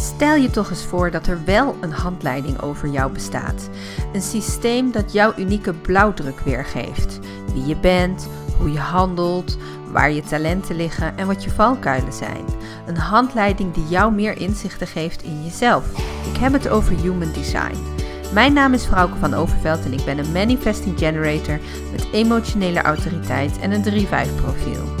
Stel je toch eens voor dat er wel een handleiding over jou bestaat. Een systeem dat jouw unieke blauwdruk weergeeft. Wie je bent, hoe je handelt, waar je talenten liggen en wat je valkuilen zijn. Een handleiding die jou meer inzichten geeft in jezelf. Ik heb het over Human Design. Mijn naam is Frauke van Overveld en ik ben een Manifesting Generator met emotionele autoriteit en een 3-5 profiel.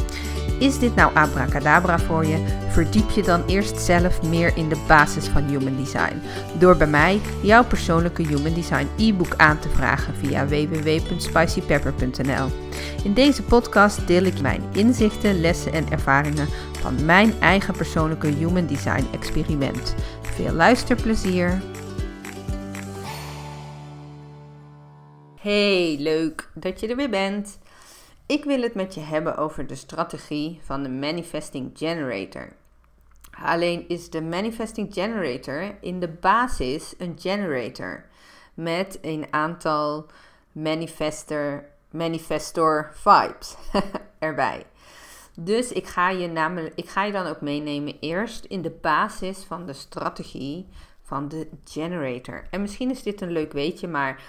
Is dit nou abracadabra voor je? Verdiep je dan eerst zelf meer in de basis van Human Design. Door bij mij jouw persoonlijke Human Design e-book aan te vragen via www.spicypepper.nl. In deze podcast deel ik mijn inzichten, lessen en ervaringen van mijn eigen persoonlijke Human Design experiment. Veel luisterplezier! Hey, leuk dat je er weer bent. Ik wil het met je hebben over de strategie van de Manifesting Generator. Alleen is de Manifesting Generator in de basis een generator met een aantal manifester, manifestor vibes erbij. Dus ik ga, je namelijk, ik ga je dan ook meenemen eerst in de basis van de strategie van de generator. En misschien is dit een leuk weetje, maar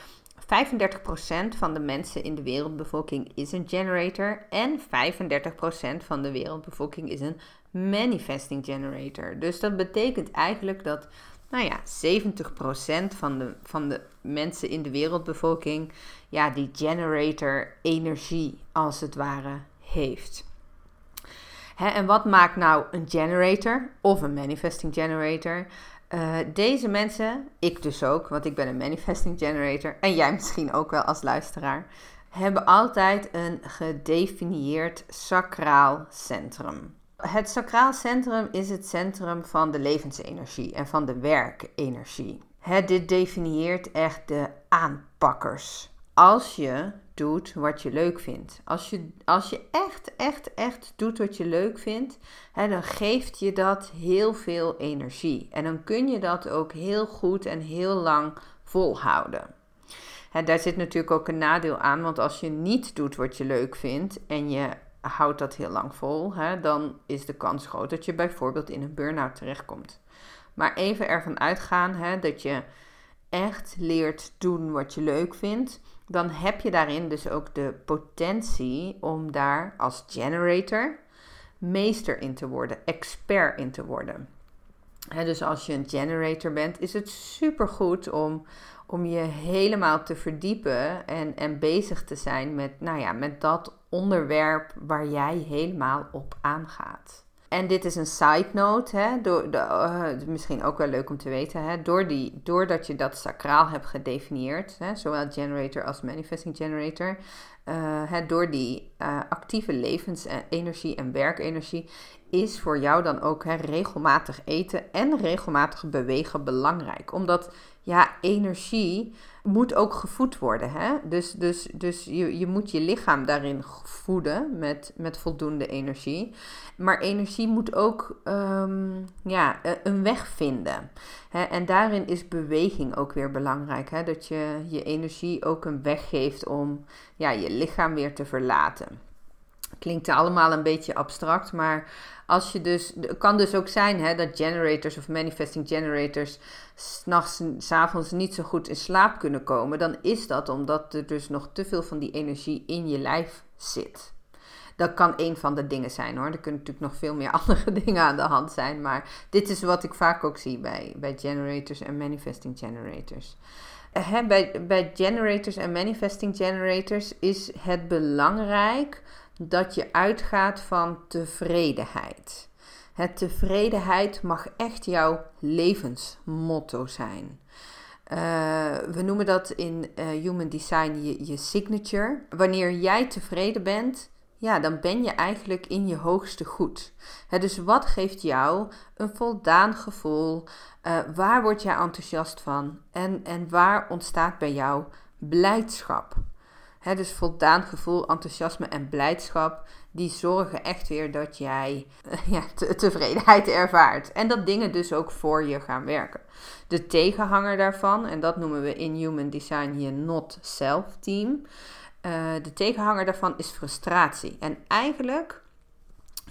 35% van de mensen in de wereldbevolking is een generator en 35% van de wereldbevolking is een manifesting generator. Dus dat betekent eigenlijk dat, nou ja, 70% van de, van de mensen in de wereldbevolking, ja, die generator energie als het ware heeft. En wat maakt nou een generator of een manifesting generator? Uh, deze mensen, ik dus ook, want ik ben een manifesting generator en jij misschien ook wel als luisteraar, hebben altijd een gedefinieerd sacraal centrum. Het sacraal centrum is het centrum van de levensenergie en van de werkenergie. Het, dit definieert echt de aanpakkers. Als je doet wat je leuk vindt. Als je, als je echt, echt, echt doet wat je leuk vindt, hè, dan geeft je dat heel veel energie. En dan kun je dat ook heel goed en heel lang volhouden. Hè, daar zit natuurlijk ook een nadeel aan, want als je niet doet wat je leuk vindt en je houdt dat heel lang vol, hè, dan is de kans groot dat je bijvoorbeeld in een burn-out terechtkomt. Maar even ervan uitgaan hè, dat je echt leert doen wat je leuk vindt, dan heb je daarin dus ook de potentie om daar als generator meester in te worden, expert in te worden. dus als je een generator bent, is het supergoed om, om je helemaal te verdiepen en, en bezig te zijn met, nou ja, met dat onderwerp waar jij helemaal op aangaat. En dit is een side note, hè, door, de, uh, misschien ook wel leuk om te weten. Hè, door die, doordat je dat sacraal hebt gedefinieerd, hè, zowel generator als manifesting generator, uh, hè, door die uh, actieve levensenergie en werkenergie, is voor jou dan ook regelmatig eten en regelmatig bewegen belangrijk. Omdat ja, energie moet ook gevoed worden. Hè? Dus, dus, dus je, je moet je lichaam daarin voeden met, met voldoende energie. Maar energie moet ook um, ja, e, een weg vinden. Hè? En daarin is beweging ook weer belangrijk. Hè? Dat je je energie ook een weg geeft om ja, je lichaam weer te verlaten. Klinkt allemaal een beetje abstract, maar als je dus, het kan dus ook zijn hè, dat generators of manifesting generators s'nachts, s'avonds niet zo goed in slaap kunnen komen, dan is dat omdat er dus nog te veel van die energie in je lijf zit. Dat kan een van de dingen zijn hoor. Er kunnen natuurlijk nog veel meer andere dingen aan de hand zijn. Maar dit is wat ik vaak ook zie bij, bij generators en manifesting generators. He, bij, bij generators en manifesting generators is het belangrijk dat je uitgaat van tevredenheid. Het tevredenheid mag echt jouw levensmotto zijn. Uh, we noemen dat in uh, Human Design je, signature. Wanneer jij tevreden bent, ja, dan ben je eigenlijk in je hoogste goed. dus wat geeft jou een voldaan gevoel? Uh, waar word jij enthousiast van? En, en waar ontstaat bij jou blijdschap? Dus voldaan gevoel, enthousiasme en blijdschap, die zorgen echt weer dat jij ja, tevredenheid ervaart. En dat dingen dus ook voor je gaan werken. De tegenhanger daarvan, en dat noemen we in Human Design je not-self team. Uh, de tegenhanger daarvan is frustratie. En eigenlijk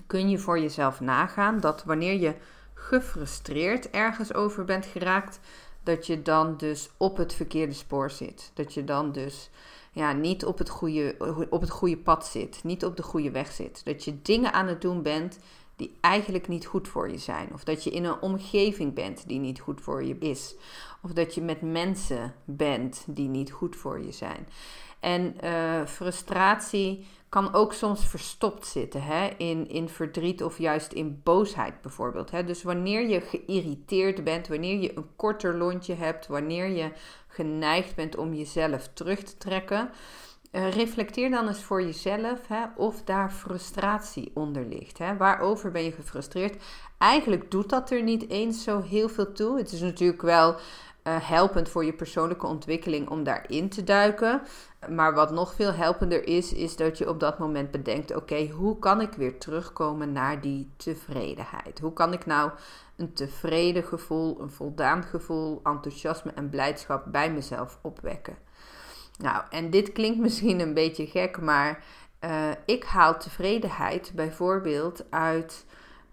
kun je voor jezelf nagaan dat wanneer je gefrustreerd ergens over bent geraakt, dat je dan dus op het verkeerde spoor zit. Dat je dan dus ja, niet op het, goede, op het goede pad zit, niet op de goede weg zit. Dat je dingen aan het doen bent die eigenlijk niet goed voor je zijn. Of dat je in een omgeving bent die niet goed voor je is. Of dat je met mensen bent die niet goed voor je zijn. En uh, frustratie kan ook soms verstopt zitten hè? In, in verdriet of juist in boosheid bijvoorbeeld. Hè? Dus wanneer je geïrriteerd bent, wanneer je een korter lontje hebt, wanneer je geneigd bent om jezelf terug te trekken, uh, reflecteer dan eens voor jezelf hè, of daar frustratie onder ligt. Hè? Waarover ben je gefrustreerd? Eigenlijk doet dat er niet eens zo heel veel toe. Het is natuurlijk wel uh, helpend voor je persoonlijke ontwikkeling om daarin te duiken. Maar wat nog veel helpender is, is dat je op dat moment bedenkt: oké, hoe kan ik weer terugkomen naar die tevredenheid? Hoe kan ik nou een tevreden gevoel, een voldaan gevoel, enthousiasme en blijdschap bij mezelf opwekken? Nou, en dit klinkt misschien een beetje gek, maar uh, ik haal tevredenheid bijvoorbeeld uit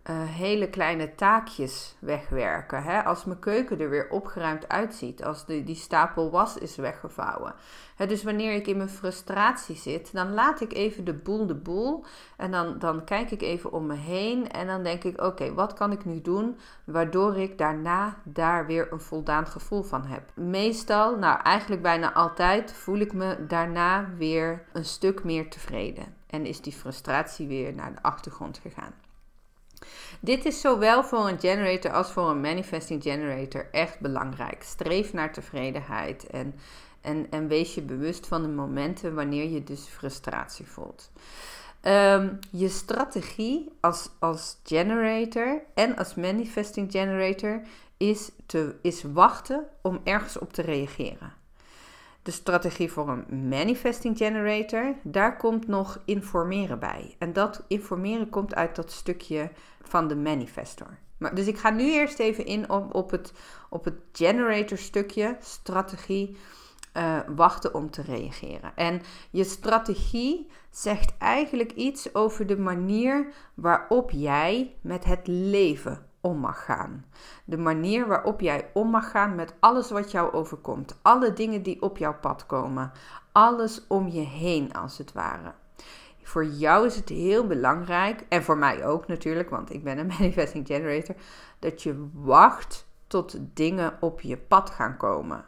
uh, hele kleine taakjes wegwerken. Hè? Als mijn keuken er weer opgeruimd uitziet, als de, die stapel was is weggevouwen. Hè, dus wanneer ik in mijn frustratie zit, dan laat ik even de boel de boel. En dan, dan kijk ik even om me heen en dan denk ik: oké, wat kan ik nu doen waardoor ik daarna daar weer een voldaan gevoel van heb? Meestal, nou eigenlijk bijna altijd, voel ik me daarna weer een stuk meer tevreden. En is die frustratie weer naar de achtergrond gegaan. Dit is zowel voor een generator als voor een manifesting generator echt belangrijk. Streef naar tevredenheid en, en, en wees je bewust van de momenten wanneer je dus frustratie voelt. Ehm, je strategie als, als generator en als manifesting generator is, te, is wachten om ergens op te reageren. De strategie voor een manifesting generator, daar komt nog informeren bij. En dat informeren komt uit dat stukje van de manifestor. Maar, dus ik ga nu eerst even in op, op, het, op het generator stukje, strategie, uh, wachten om te reageren. En je strategie zegt eigenlijk iets over de manier waarop jij met het leven om mag gaan. De manier waarop jij om mag gaan met alles wat jou overkomt. Alle dingen die op jouw pad komen. Alles om je heen als het ware. Voor jou is het heel belangrijk, en voor mij ook natuurlijk, want ik ben een manifesting generator, dat je wacht tot dingen op je pad gaan komen.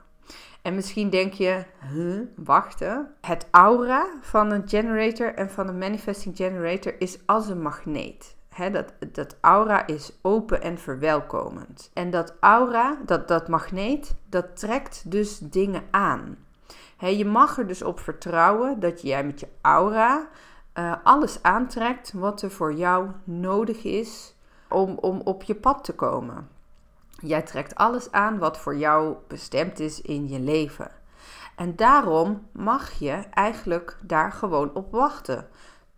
En misschien denk je, huh, wachten. Het aura van een generator en van een manifesting generator is als een magneet. Dat, dat aura is open en verwelkomend. En dat aura, dat, dat magneet, dat trekt dus dingen aan. je mag er dus op vertrouwen dat jij met je aura uh, alles aantrekt wat er voor jou nodig is om, om op je pad te komen. Jij trekt alles aan wat voor jou bestemd is in je leven. En daarom mag je eigenlijk daar gewoon op wachten.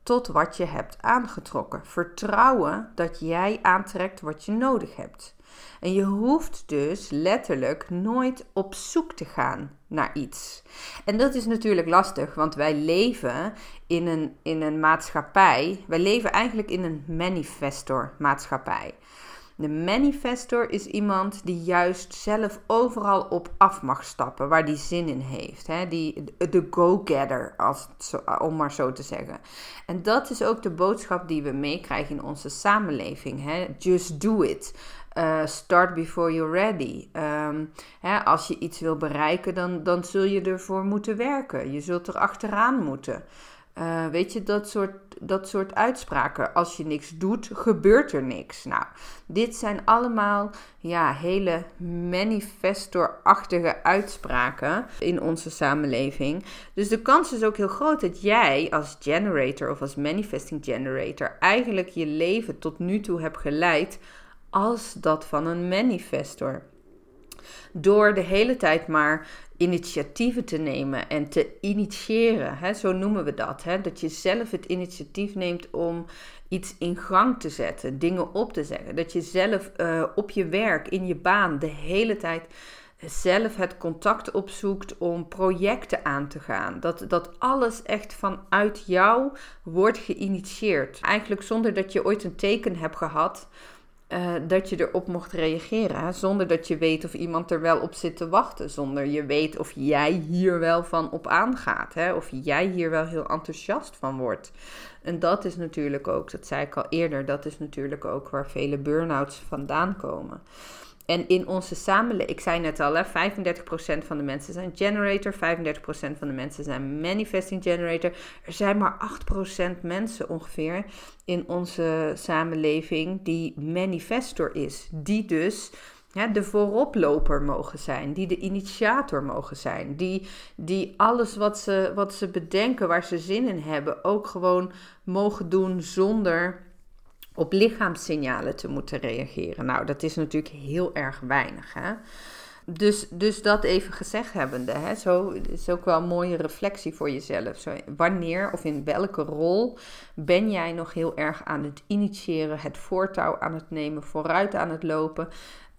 Tot wat je hebt aangetrokken. Vertrouwen dat jij aantrekt wat je nodig hebt. En je hoeft dus letterlijk nooit op zoek te gaan naar iets. En dat is natuurlijk lastig, want wij leven in een, in een maatschappij. Wij leven eigenlijk in een manifestor maatschappij. De manifestor is iemand die juist zelf overal op af mag stappen, waar die zin in heeft. Hè? Die, de go-getter, om maar zo te zeggen. En dat is ook de boodschap die we meekrijgen in onze samenleving. Hè? Just do it. Uh, start before you're ready. Ehm, hè, als je iets wil bereiken, dan, dan zul je ervoor moeten werken. Je zult er achteraan moeten. Uh, weet je, dat soort, dat soort uitspraken. Als je niks doet, gebeurt er niks. Nou, dit zijn allemaal ja, hele manifestorachtige uitspraken in onze samenleving. Dus de kans is ook heel groot dat jij als generator of als manifesting generator eigenlijk je leven tot nu toe hebt geleid als dat van een manifestor. Door de hele tijd maar initiatieven te nemen en te initiëren, hè, zo noemen we dat. Hè, dat je zelf het initiatief neemt om iets in gang te zetten, dingen op te zeggen. Dat je zelf uh, op je werk, in je baan, de hele tijd zelf het contact opzoekt om projecten aan te gaan. Dat, dat alles echt vanuit jou wordt geïnitieerd. Eigenlijk zonder dat je ooit een teken hebt gehad uh, dat je erop mocht reageren. Zonder dat je weet of iemand er wel op zit te wachten. Zonder je weet of jij hier wel van op aangaat. Hè? Of jij hier wel heel enthousiast van wordt. En dat is natuurlijk ook, dat zei ik al eerder, dat is natuurlijk ook waar vele burn-outs vandaan komen. En in onze samenleving, ik zei net al, hè, 35% van de mensen zijn generator, 35% van de mensen zijn manifesting generator. Er zijn maar 8% mensen ongeveer in onze samenleving die manifestor is. Die dus de vooroploper mogen zijn, die de initiator mogen zijn, die, die alles wat ze, wat ze bedenken, waar ze zin in hebben, ook gewoon mogen doen zonder op lichaamssignalen te moeten reageren. Nou, dat is natuurlijk heel erg weinig. Hè? Dus, dus dat even gezegd hebbende, hè, zo is ook wel een mooie reflectie voor jezelf. Zo, wanneer of in welke rol ben jij nog heel erg aan het initiëren, het voortouw aan het nemen, vooruit aan het lopen?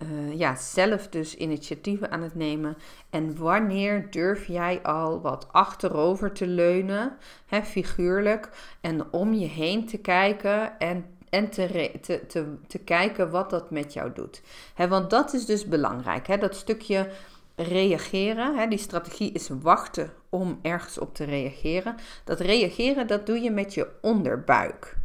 Uh, ja, zelf dus initiatieven aan het nemen. En wanneer durf jij al wat achterover te leunen, hè, figuurlijk, en om je heen te kijken en en te, te, te, te kijken wat dat met jou doet. want dat is dus belangrijk. dat stukje reageren, die strategie is wachten om ergens op te reageren. Dat reageren, dat doe je met je onderbuik,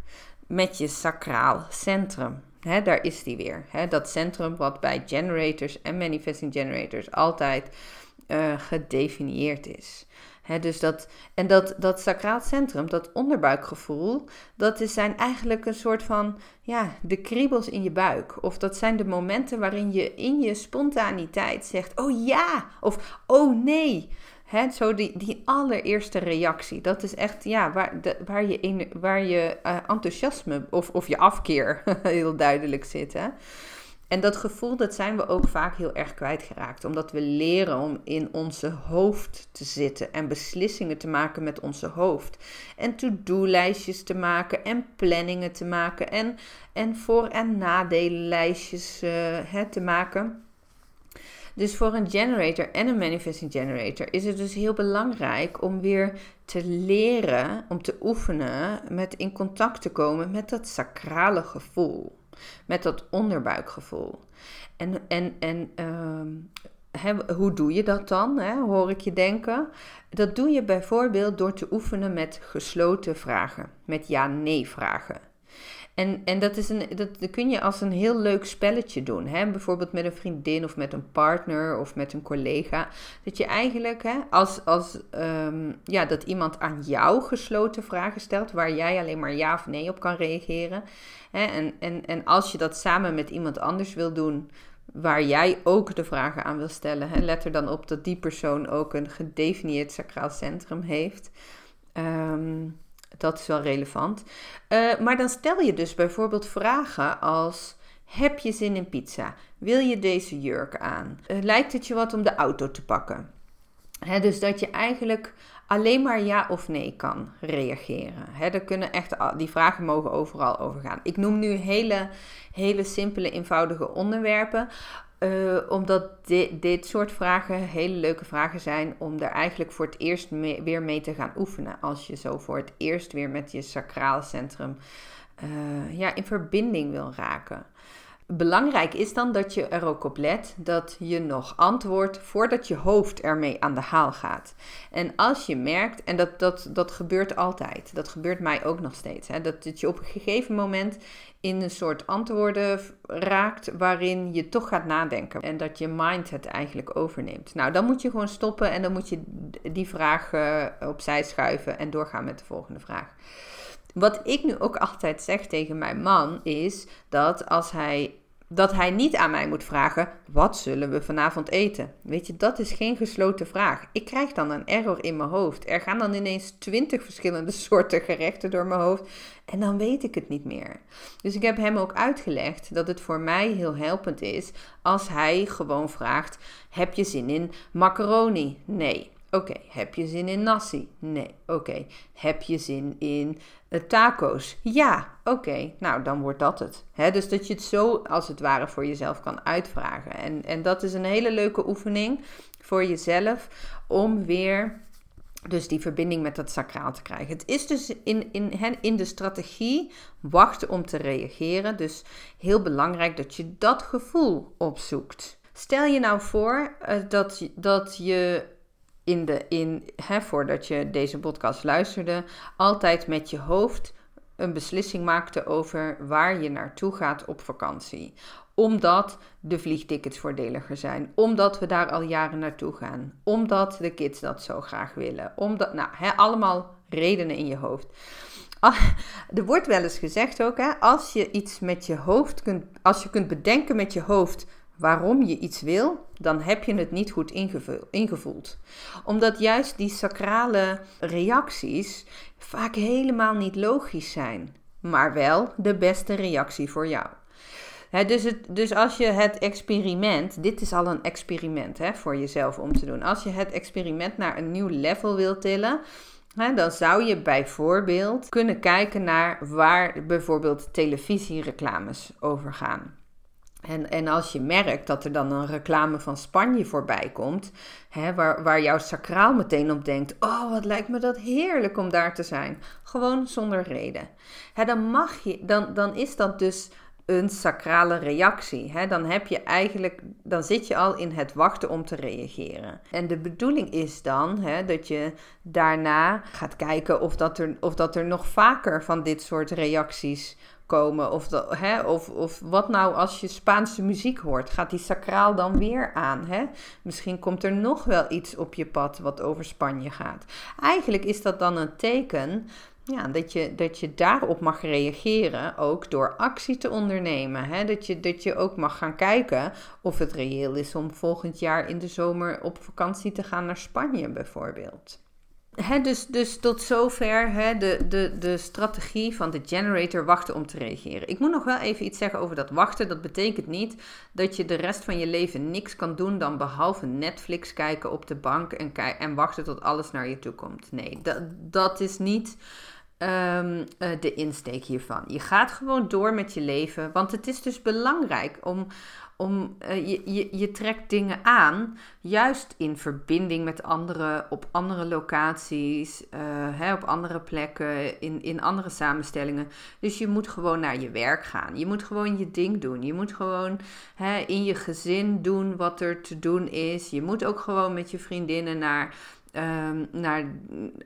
met je sacraal centrum. daar is die weer. dat centrum wat bij generators en manifesting generators altijd uh, gedefinieerd is dus dat, en dat, dat sacraal centrum, dat onderbuikgevoel, dat is zijn eigenlijk een soort van, ja, de kriebels in je buik. Of dat zijn de momenten waarin je in je spontaniteit zegt, oh ja, of oh nee. He, zo die, die allereerste reactie, dat is echt ja, waar, de, waar je, in, waar je uh, enthousiasme of, of je afkeer heel duidelijk zit. Hè? En dat gevoel, dat zijn we ook vaak heel erg kwijtgeraakt. Omdat we leren om in onze hoofd te zitten en beslissingen te maken met onze hoofd. En to-do-lijstjes te maken en planningen te maken en, en voor- en nadelenlijstjes uh, te maken. Dus voor een generator en een manifesting generator is het dus heel belangrijk om weer te leren, om te oefenen, met in contact te komen met dat sacrale gevoel met dat onderbuikgevoel. En, en, en uh, hoe doe je dat dan, hè, hoor ik je denken? Dat doe je bijvoorbeeld door te oefenen met gesloten vragen, met ja-nee vragen. En, en dat, is een, dat kun je als een heel leuk spelletje doen. Hè? Bijvoorbeeld met een vriendin of met een partner of met een collega. Dat je eigenlijk, hè, als, als ehm, ja, dat iemand aan jou gesloten vragen stelt, waar jij alleen maar ja of nee op kan reageren. Hè? En, en, en als je dat samen met iemand anders wil doen, waar jij ook de vragen aan wil stellen, hè? let er dan op dat die persoon ook een gedefinieerd sacraal centrum heeft. Um, dat is wel relevant. Uh, maar dan stel je dus bijvoorbeeld vragen als: Heb je zin in pizza? Wil je deze jurk aan? Uh, lijkt het je wat om de auto te pakken? dus dat je eigenlijk alleen maar ja of nee kan reageren. He, kunnen echt, die vragen mogen overal over gaan. Ik noem nu hele, hele simpele, eenvoudige onderwerpen. Uh, omdat dit soort vragen hele leuke vragen zijn om er eigenlijk voor het eerst weer mee te gaan oefenen. Als je zo voor het eerst weer met je sacraal centrum uh, ja, in verbinding wil raken. Belangrijk is dan dat je er ook op let dat je nog antwoordt voordat je hoofd ermee aan de haal gaat. En als je merkt, en dat, dat, dat gebeurt altijd, dat gebeurt mij ook nog steeds, hè, dat, dat je op een gegeven moment in een soort antwoorden raakt waarin je toch gaat nadenken en dat je mind het eigenlijk overneemt. Nou, dan moet je gewoon stoppen en dan moet je die vraag opzij schuiven en doorgaan met de volgende vraag. Wat ik nu ook altijd zeg tegen mijn man is dat als hij dat hij niet aan mij moet vragen: wat zullen we vanavond eten? Weet je, dat is geen gesloten vraag. Ik krijg dan een error in mijn hoofd. Er gaan dan ineens twintig verschillende soorten gerechten door mijn hoofd en dan weet ik het niet meer. Dus ik heb hem ook uitgelegd dat het voor mij heel helpend is als hij gewoon vraagt: heb je zin in macaroni? Nee. Oké, heb je zin in nasi? Nee. Oké, heb je zin in taco's? Ja. Oké, nou dan wordt dat het. dus dat je het zo als het ware voor jezelf kan uitvragen. En, en dat is een hele leuke oefening voor jezelf om weer Dus die verbinding met dat sacraal te krijgen. Het is dus in, in, in de strategie wachten om te reageren. Dus heel belangrijk dat je dat gevoel opzoekt. Stel je nou voor dat, dat je in de, in, hè, voordat je deze podcast luisterde, altijd met je hoofd een beslissing maakte over waar je naartoe gaat op vakantie. Omdat de vliegtickets voordeliger zijn. Omdat we daar al jaren naartoe gaan. Omdat de kids dat zo graag willen. Omdat, nou, hè, allemaal redenen in je hoofd. Ah, er wordt wel eens gezegd ook, hè, als je iets met je hoofd kunt, als je kunt bedenken met je hoofd waarom je iets wil, dan heb je het niet goed ingevoeld. Omdat juist die sacrale reacties vaak helemaal niet logisch zijn, maar wel de beste reactie voor jou. dus, het, dus als je het experiment, dit is al een experiment voor jezelf om te doen. Als je het experiment naar een nieuw level wilt tillen, dan zou je bijvoorbeeld kunnen kijken naar waar bijvoorbeeld televisiereclames over gaan. En, en als je merkt dat er dan een reclame van Spanje voorbij komt, hè, waar, waar jouw sacraal meteen op denkt: Oh, wat lijkt me dat heerlijk om daar te zijn. Gewoon zonder reden. Hè, dan, mag je, dan, dan is dat dus een sacrale reactie. Hè? Dan heb je eigenlijk, dan zit je al in het wachten om te reageren. En de bedoeling is dan hè, dat je daarna gaat kijken of dat, er, of dat er nog vaker van dit soort reacties komen. Of, dat, hè, of, of wat nou als je Spaanse muziek hoort? Gaat die sacraal dan weer aan? Hè? Misschien komt er nog wel iets op je pad wat over Spanje gaat. Eigenlijk is dat dan een teken ja, dat, je, dat je daarop mag reageren, ook door actie te ondernemen. Hè? Dat, je, dat je ook mag gaan kijken of het reëel is om volgend jaar in de zomer op vakantie te gaan naar Spanje, bijvoorbeeld dus, dus tot zover de, de, de strategie van de generator wachten om te reageren. Ik moet nog wel even iets zeggen over dat wachten. Dat betekent niet dat je de rest van je leven niks kan doen dan behalve Netflix kijken op de bank en, en wachten tot alles naar je toe komt. Nee, dat, dat is niet um, de insteek hiervan. Je gaat gewoon door met je leven, want het is dus belangrijk om, om uh, je, je, je trekt dingen aan, juist in verbinding met anderen, op andere locaties, uh, hè, op andere plekken, in, in andere samenstellingen. Dus je moet gewoon naar je werk gaan. Je moet gewoon je ding doen. Je moet gewoon hè, in je gezin doen wat er te doen is. Je moet ook gewoon met je vriendinnen naar um, naar,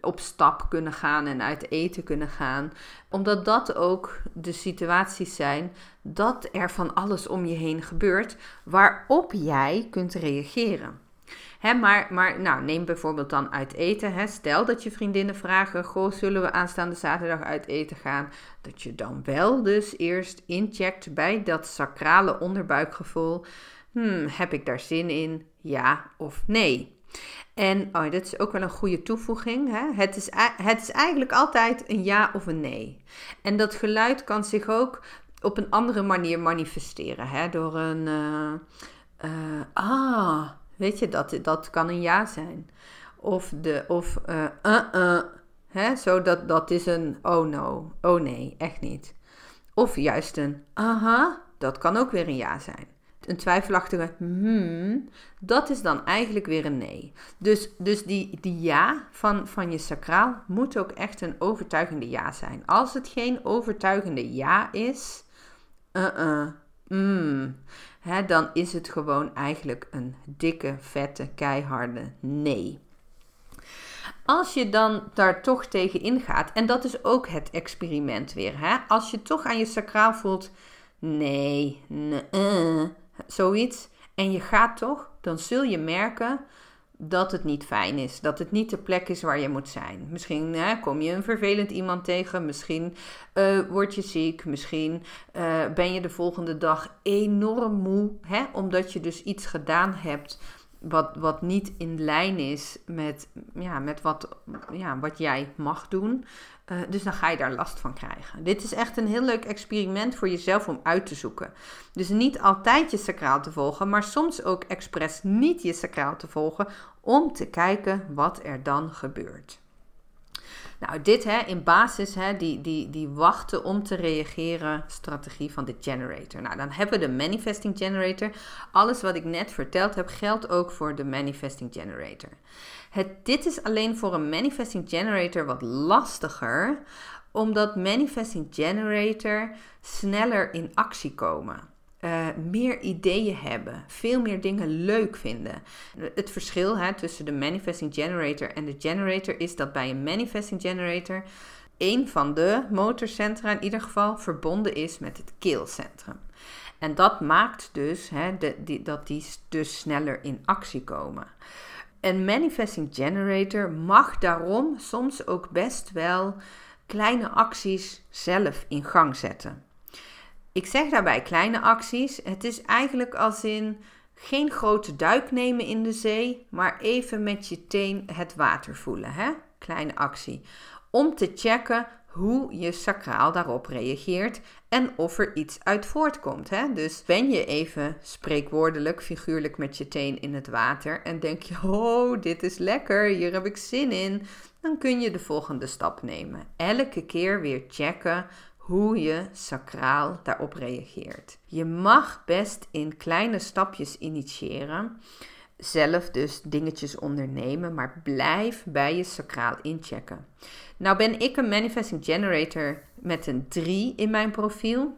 op stap kunnen gaan en uit eten kunnen gaan. Omdat dat ook de situaties zijn dat er van alles om je heen gebeurt waarop jij kunt reageren. Maar maar nou, neem bijvoorbeeld dan uit eten. Stel dat je vriendinnen vragen: Goh, zullen we aanstaande zaterdag uit eten gaan? Dat je dan wel dus eerst incheckt bij dat sacrale onderbuikgevoel. Hmm, heb ik daar zin in? Ja of nee? En oh, dat is ook wel een goede toevoeging. Hè? Het, is, het is eigenlijk altijd een ja of een nee. En dat geluid kan zich ook op een andere manier manifesteren. Hè? Door een. Uh, uh, ah, weet je, dat, dat kan een ja zijn. Of de. Of uh, hè? Zo dat, dat is een oh no, oh nee, echt niet. Of juist een aha, dat kan ook weer een ja zijn een twijfelachtige hmm, dat is dan eigenlijk weer een nee. Dus, dus die, die ja van, van je sacraal moet ook echt een overtuigende ja zijn. Als het geen overtuigende ja is, uh-uh, mm, hè, dan is het gewoon eigenlijk een dikke, vette, keiharde nee. Als je dan daar toch tegen ingaat, en dat is ook het experiment weer, hè? als je toch aan je sacraal voelt, nee, nee, zoiets, en je gaat toch, dan zul je merken dat het niet fijn is. Dat het niet de plek is waar je moet zijn. Misschien hè, kom je een vervelend iemand tegen. Misschien uh, word je ziek. Misschien uh, ben je de volgende dag enorm moe. Hè, omdat je dus iets gedaan hebt wat, wat niet in lijn is met, ja, met wat, ja, wat jij mag doen. Uh, dus dan ga je daar last van krijgen. Dit is echt een heel leuk experiment voor jezelf om uit te zoeken. Dus niet altijd je sacraal te volgen, maar soms ook expres niet je sacraal te volgen om te kijken wat er dan gebeurt. Nou, dit hè, in basis, hè, die, die, die wachten om te reageren strategie van de generator. Nou, dan hebben we de manifesting generator. Alles wat ik net verteld heb, geldt ook voor de manifesting generator. Het, dit is alleen voor een manifesting generator wat lastiger, omdat manifesting generator sneller in actie komen. Uh, meer ideeën hebben, veel meer dingen leuk vinden. Het verschil hè, tussen de manifesting generator en de generator is dat bij een manifesting generator een van de motorcentra in ieder geval verbonden is met het keelcentrum. En dat maakt dus hè, de, dat die dus sneller in actie komen. Een manifesting generator mag daarom soms ook best wel kleine acties zelf in gang zetten. Ik zeg daarbij kleine acties. Het is eigenlijk als in geen grote duik nemen in de zee, maar even met je teen het water voelen. Hè? Kleine actie. Om te checken hoe je sacraal daarop reageert en of er iets uit voortkomt. Hè? Dus ben je even spreekwoordelijk, figuurlijk met je teen in het water en denk je, oh, dit is lekker, hier heb ik zin in, dan kun je de volgende stap nemen. Elke keer weer checken hoe je sacraal daarop reageert. Je mag best in kleine stapjes initiëren, zelf dus dingetjes ondernemen, maar blijf bij je sacraal inchecken. Nou ben ik een manifesting generator met een 3 in mijn profiel.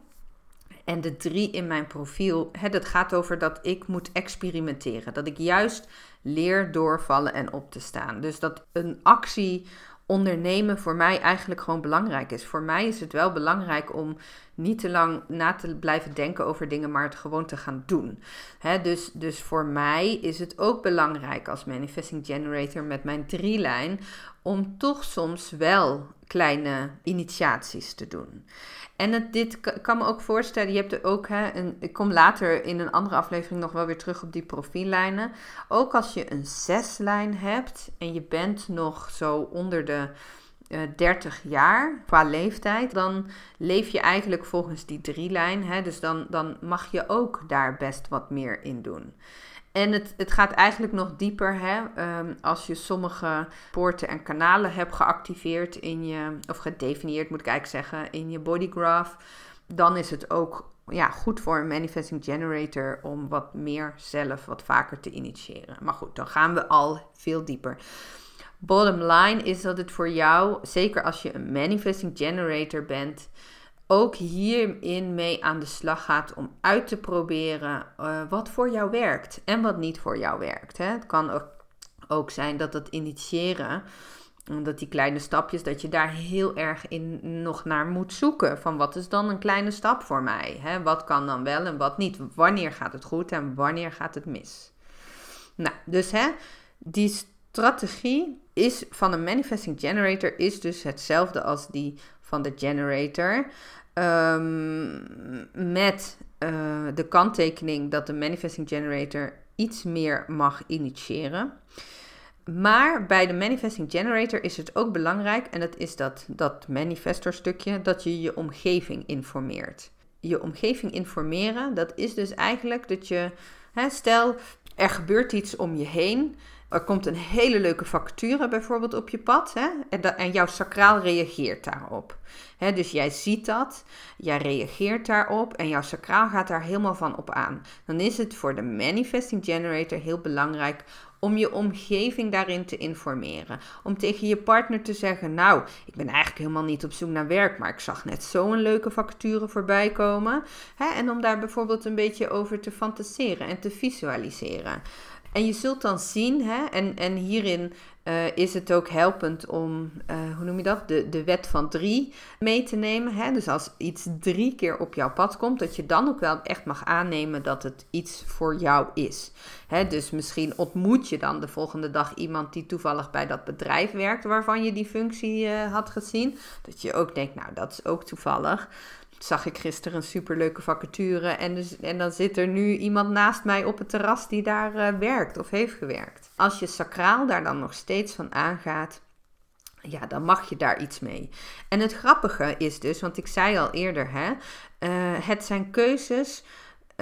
En de 3 in mijn profiel, hè, dat gaat over dat ik moet experimenteren. Dat ik juist leer doorvallen en op te staan. Dus dat een actie ondernemen voor mij eigenlijk gewoon belangrijk is. Voor mij is het wel belangrijk om niet te lang na te blijven denken over dingen, maar het gewoon te gaan doen. dus, dus voor mij is het ook belangrijk als manifesting generator met mijn drie lijn om toch soms wel kleine initiaties te doen. En dit kan me ook voorstellen, je hebt er ook, hè, een, ik kom later in een andere aflevering nog wel weer terug op die profiellijnen. Ook als je een zeslijn hebt en je bent nog zo onder de 30 jaar qua leeftijd, dan leef je eigenlijk volgens die drie lijn. Hè, dus dan, dan mag je ook daar best wat meer in doen. En het, het gaat eigenlijk nog dieper. Hè? Um, als je sommige poorten en kanalen hebt geactiveerd in je, of gedefinieerd moet ik eigenlijk zeggen, in je bodygraph, dan is het ook ja, goed voor een manifesting generator om wat meer zelf, wat vaker te initiëren. Maar goed, dan gaan we al veel dieper. Bottom line is dat het voor jou, zeker als je een manifesting generator bent, ook hierin mee aan de slag gaat om uit te proberen uh, wat voor jou werkt en wat niet voor jou werkt. Hè. Het kan ook, ook zijn dat het initiëren, dat die kleine stapjes, dat je daar heel erg in nog naar moet zoeken. Van wat is dan een kleine stap voor mij? Hè? Wat kan dan wel en wat niet? Wanneer gaat het goed en wanneer gaat het mis? Nou, dus hè, die strategie is van een manifesting generator is dus hetzelfde als die van de generator. Um, met uh, de kanttekening dat de manifesting generator iets meer mag initiëren. Maar bij de manifesting generator is het ook belangrijk, en dat is dat, dat manifestor stukje, dat je je omgeving informeert. Je omgeving informeren, dat is dus eigenlijk dat je, hè, stel er gebeurt iets om je heen er komt een hele leuke vacature bijvoorbeeld op je pad hè? En, en jouw sacraal reageert daarop. Hè? Dus jij ziet dat, jij reageert daarop en jouw sacraal gaat daar helemaal van op aan. Dan is het voor de manifesting generator heel belangrijk om je omgeving daarin te informeren. Om tegen je partner te zeggen: Nou, ik ben eigenlijk helemaal niet op zoek naar werk, maar ik zag net zo'n leuke vacature voorbij komen. Hè? En om daar bijvoorbeeld een beetje over te fantaseren en te visualiseren. En je zult dan zien, hè, en, en hierin uh, is het ook helpend om, uh, hoe noem je dat, de, de wet van drie mee te nemen. Hè? Dus als iets drie keer op jouw pad komt, dat je dan ook wel echt mag aannemen dat het iets voor jou is. Hè? Dus misschien ontmoet je dan de volgende dag iemand die toevallig bij dat bedrijf werkt waarvan je die functie uh, had gezien. Dat je ook denkt, nou dat is ook toevallig zag ik gisteren een superleuke vacature. En, dus, en dan zit er nu iemand naast mij op het terras die daar uh, werkt of heeft gewerkt. Als je sacraal daar dan nog steeds van aangaat, ja, dan mag je daar iets mee. En het grappige is dus, want ik zei al eerder, hè, uh, het zijn keuzes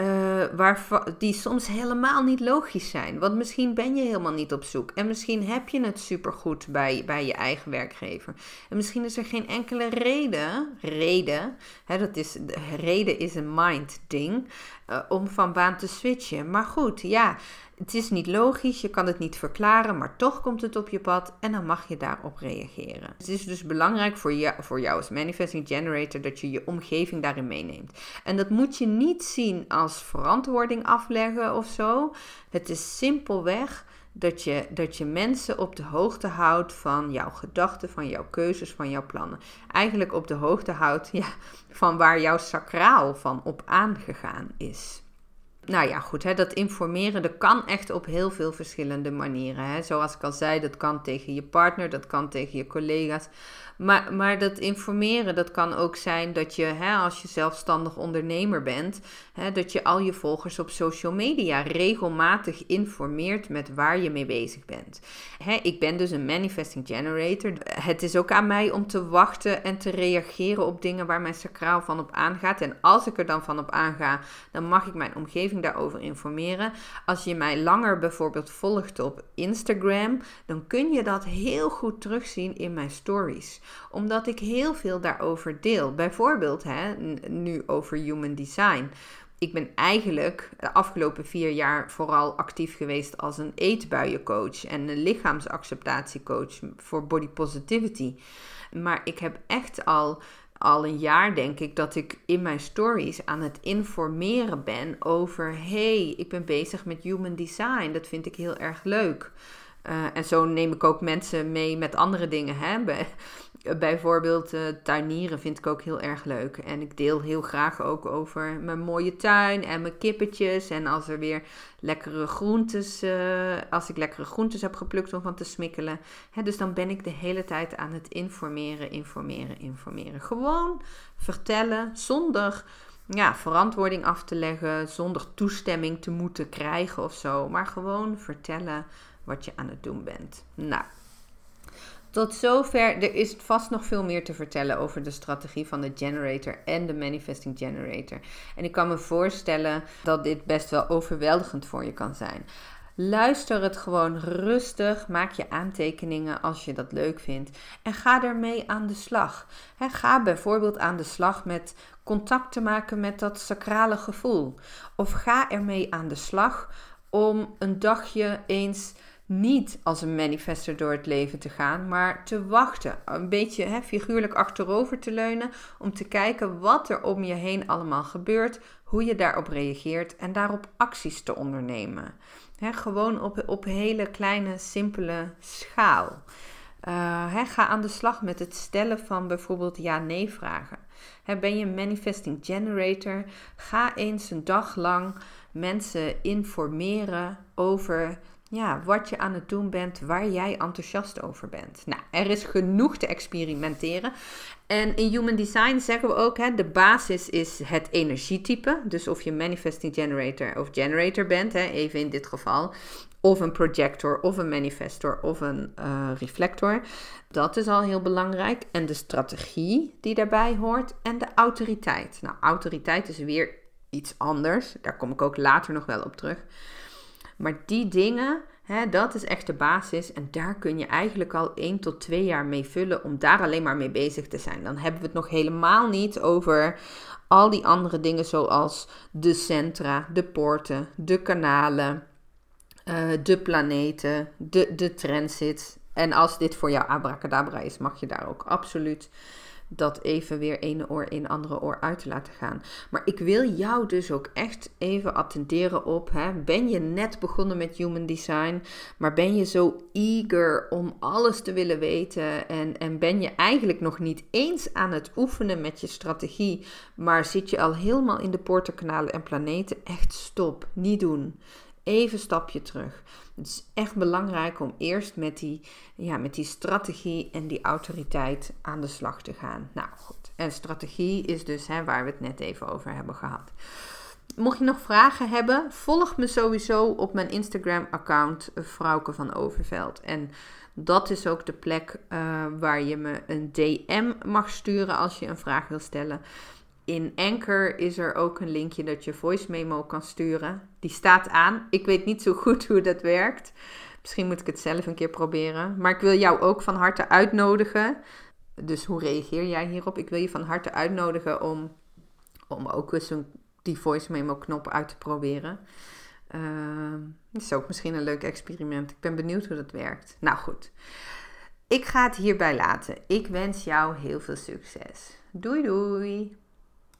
uh, waar, die soms helemaal niet logisch zijn. Want misschien ben je helemaal niet op zoek. En misschien heb je het supergoed bij, bij je eigen werkgever. En misschien is er geen enkele reden, reden, hè, dat is, reden is een mind ding, uh, om van baan te switchen. Maar goed, ja, het is niet logisch, je kan het niet verklaren, maar toch komt het op je pad en dan mag je daarop reageren. Het is dus belangrijk voor jou, voor jou als manifesting generator dat je je omgeving daarin meeneemt. En dat moet je niet zien als verantwoording afleggen of zo. Het is simpelweg dat je, dat je mensen op de hoogte houdt van jouw gedachten, van jouw keuzes, van jouw plannen. Eigenlijk op de hoogte houdt ja, van waar jouw sacraal van op aangegaan is nou ja, goed, hè, dat informeren dat kan echt op heel veel verschillende manieren. Hè. Zoals ik al zei, dat kan tegen je partner, dat kan tegen je collega's. Maar, maar dat informeren, dat kan ook zijn dat je, hè, als je zelfstandig ondernemer bent, hè, dat je al je volgers op social media regelmatig informeert met waar je mee bezig bent. Hè, ik ben dus een manifesting generator. Het is ook aan mij om te wachten en te reageren op dingen waar mijn sacraal van op aangaat. En als ik er dan van op aanga, dan mag ik mijn omgeving daarover informeren. Als je mij langer bijvoorbeeld volgt op Instagram, dan kun je dat heel goed terugzien in mijn stories omdat ik heel veel daarover deel. Bijvoorbeeld hè, nu over human design. Ik ben eigenlijk de afgelopen vier jaar vooral actief geweest als een eetbuiencoach en een lichaamsacceptatiecoach voor body positivity. Maar ik heb echt al al een jaar denk ik dat ik in mijn stories aan het informeren ben over hey, ik ben bezig met human design. Dat vind ik heel erg leuk. Uh, en zo neem ik ook mensen mee met andere dingen. Hè? Bijvoorbeeld uh, tuinieren vind ik ook heel erg leuk. En ik deel heel graag ook over mijn mooie tuin en mijn kippetjes. En als er weer lekkere groentes, uh, als ik lekkere groentes heb geplukt om van te smikkelen. Hè, dus dan ben ik de hele tijd aan het informeren, informeren, informeren. Gewoon vertellen zonder ja, verantwoording af te leggen, zonder toestemming te moeten krijgen of zo. Maar gewoon vertellen wat je aan het doen bent. Nou, tot zover. Er is vast nog veel meer te vertellen over de strategie van de generator en de manifesting generator. En ik kan me voorstellen dat dit best wel overweldigend voor je kan zijn. Luister het gewoon rustig. Maak je aantekeningen als je dat leuk vindt. En ga ermee aan de slag. ga bijvoorbeeld aan de slag met contact te maken met dat sacrale gevoel. Of ga ermee aan de slag om een dagje eens niet als een manifester door het leven te gaan, maar te wachten. Een beetje hè, figuurlijk achterover te leunen om te kijken wat er om je heen allemaal gebeurt, hoe je daarop reageert en daarop acties te ondernemen. Gewoon op, op hele kleine, simpele schaal. Uh, ga aan de slag met het stellen van bijvoorbeeld ja-nee vragen. ben je een manifesting generator? Ga eens een dag lang mensen informeren over ja, wat je aan het doen bent, waar jij enthousiast over bent. Nou, er is genoeg te experimenteren. En in Human Design zeggen we ook, hè, de basis is het energietype. Dus of je manifesting generator of generator bent, hè, even in dit geval. Of een projector, of een manifestor, of een uh, reflector. Dat is al heel belangrijk. En de strategie die daarbij hoort. En de autoriteit. Nou, autoriteit is weer iets anders. Daar kom ik ook later nog wel op terug. Maar die dingen, hè, dat is echt de basis. En daar kun je eigenlijk al 1 tot 2 jaar mee vullen om daar alleen maar mee bezig te zijn. Dan hebben we het nog helemaal niet over al die andere dingen zoals de centra, de poorten, de kanalen, uh, de planeten, de, de transit. En als dit voor jou abracadabra is, mag je daar ook absoluut dat even weer ene oor in andere oor uit te laten gaan. Maar ik wil jou dus ook echt even attenderen op. Hè, ben je net begonnen met human design, maar ben je zo eager om alles te willen weten en, en ben je eigenlijk nog niet eens aan het oefenen met je strategie, maar zit je al helemaal in de poortenkanalen en planeten? Echt stop, niet doen. Even een stapje terug. Het is echt belangrijk om eerst met die, ja, met die strategie en die autoriteit aan de slag te gaan. Nou goed, en strategie is dus hè, waar we het net even over hebben gehad. Mocht je nog vragen hebben, volg me sowieso op mijn Instagram-account Vrouwke van Overveld. En dat is ook de plek uh, waar je me een DM mag sturen als je een vraag wil stellen. In Anchor is er ook een linkje dat je voice memo kan sturen. Die staat aan. Ik weet niet zo goed hoe dat werkt. Misschien moet ik het zelf een keer proberen. Maar ik wil jou ook van harte uitnodigen. Dus hoe reageer jij hierop? Ik wil je van harte uitnodigen om, om ook eens een, die voice memo knop uit te proberen. Het is ook misschien een leuk experiment. Ik ben benieuwd hoe dat werkt. Nou goed. Ik ga het hierbij laten. Ik wens jou heel veel succes. Doei doei!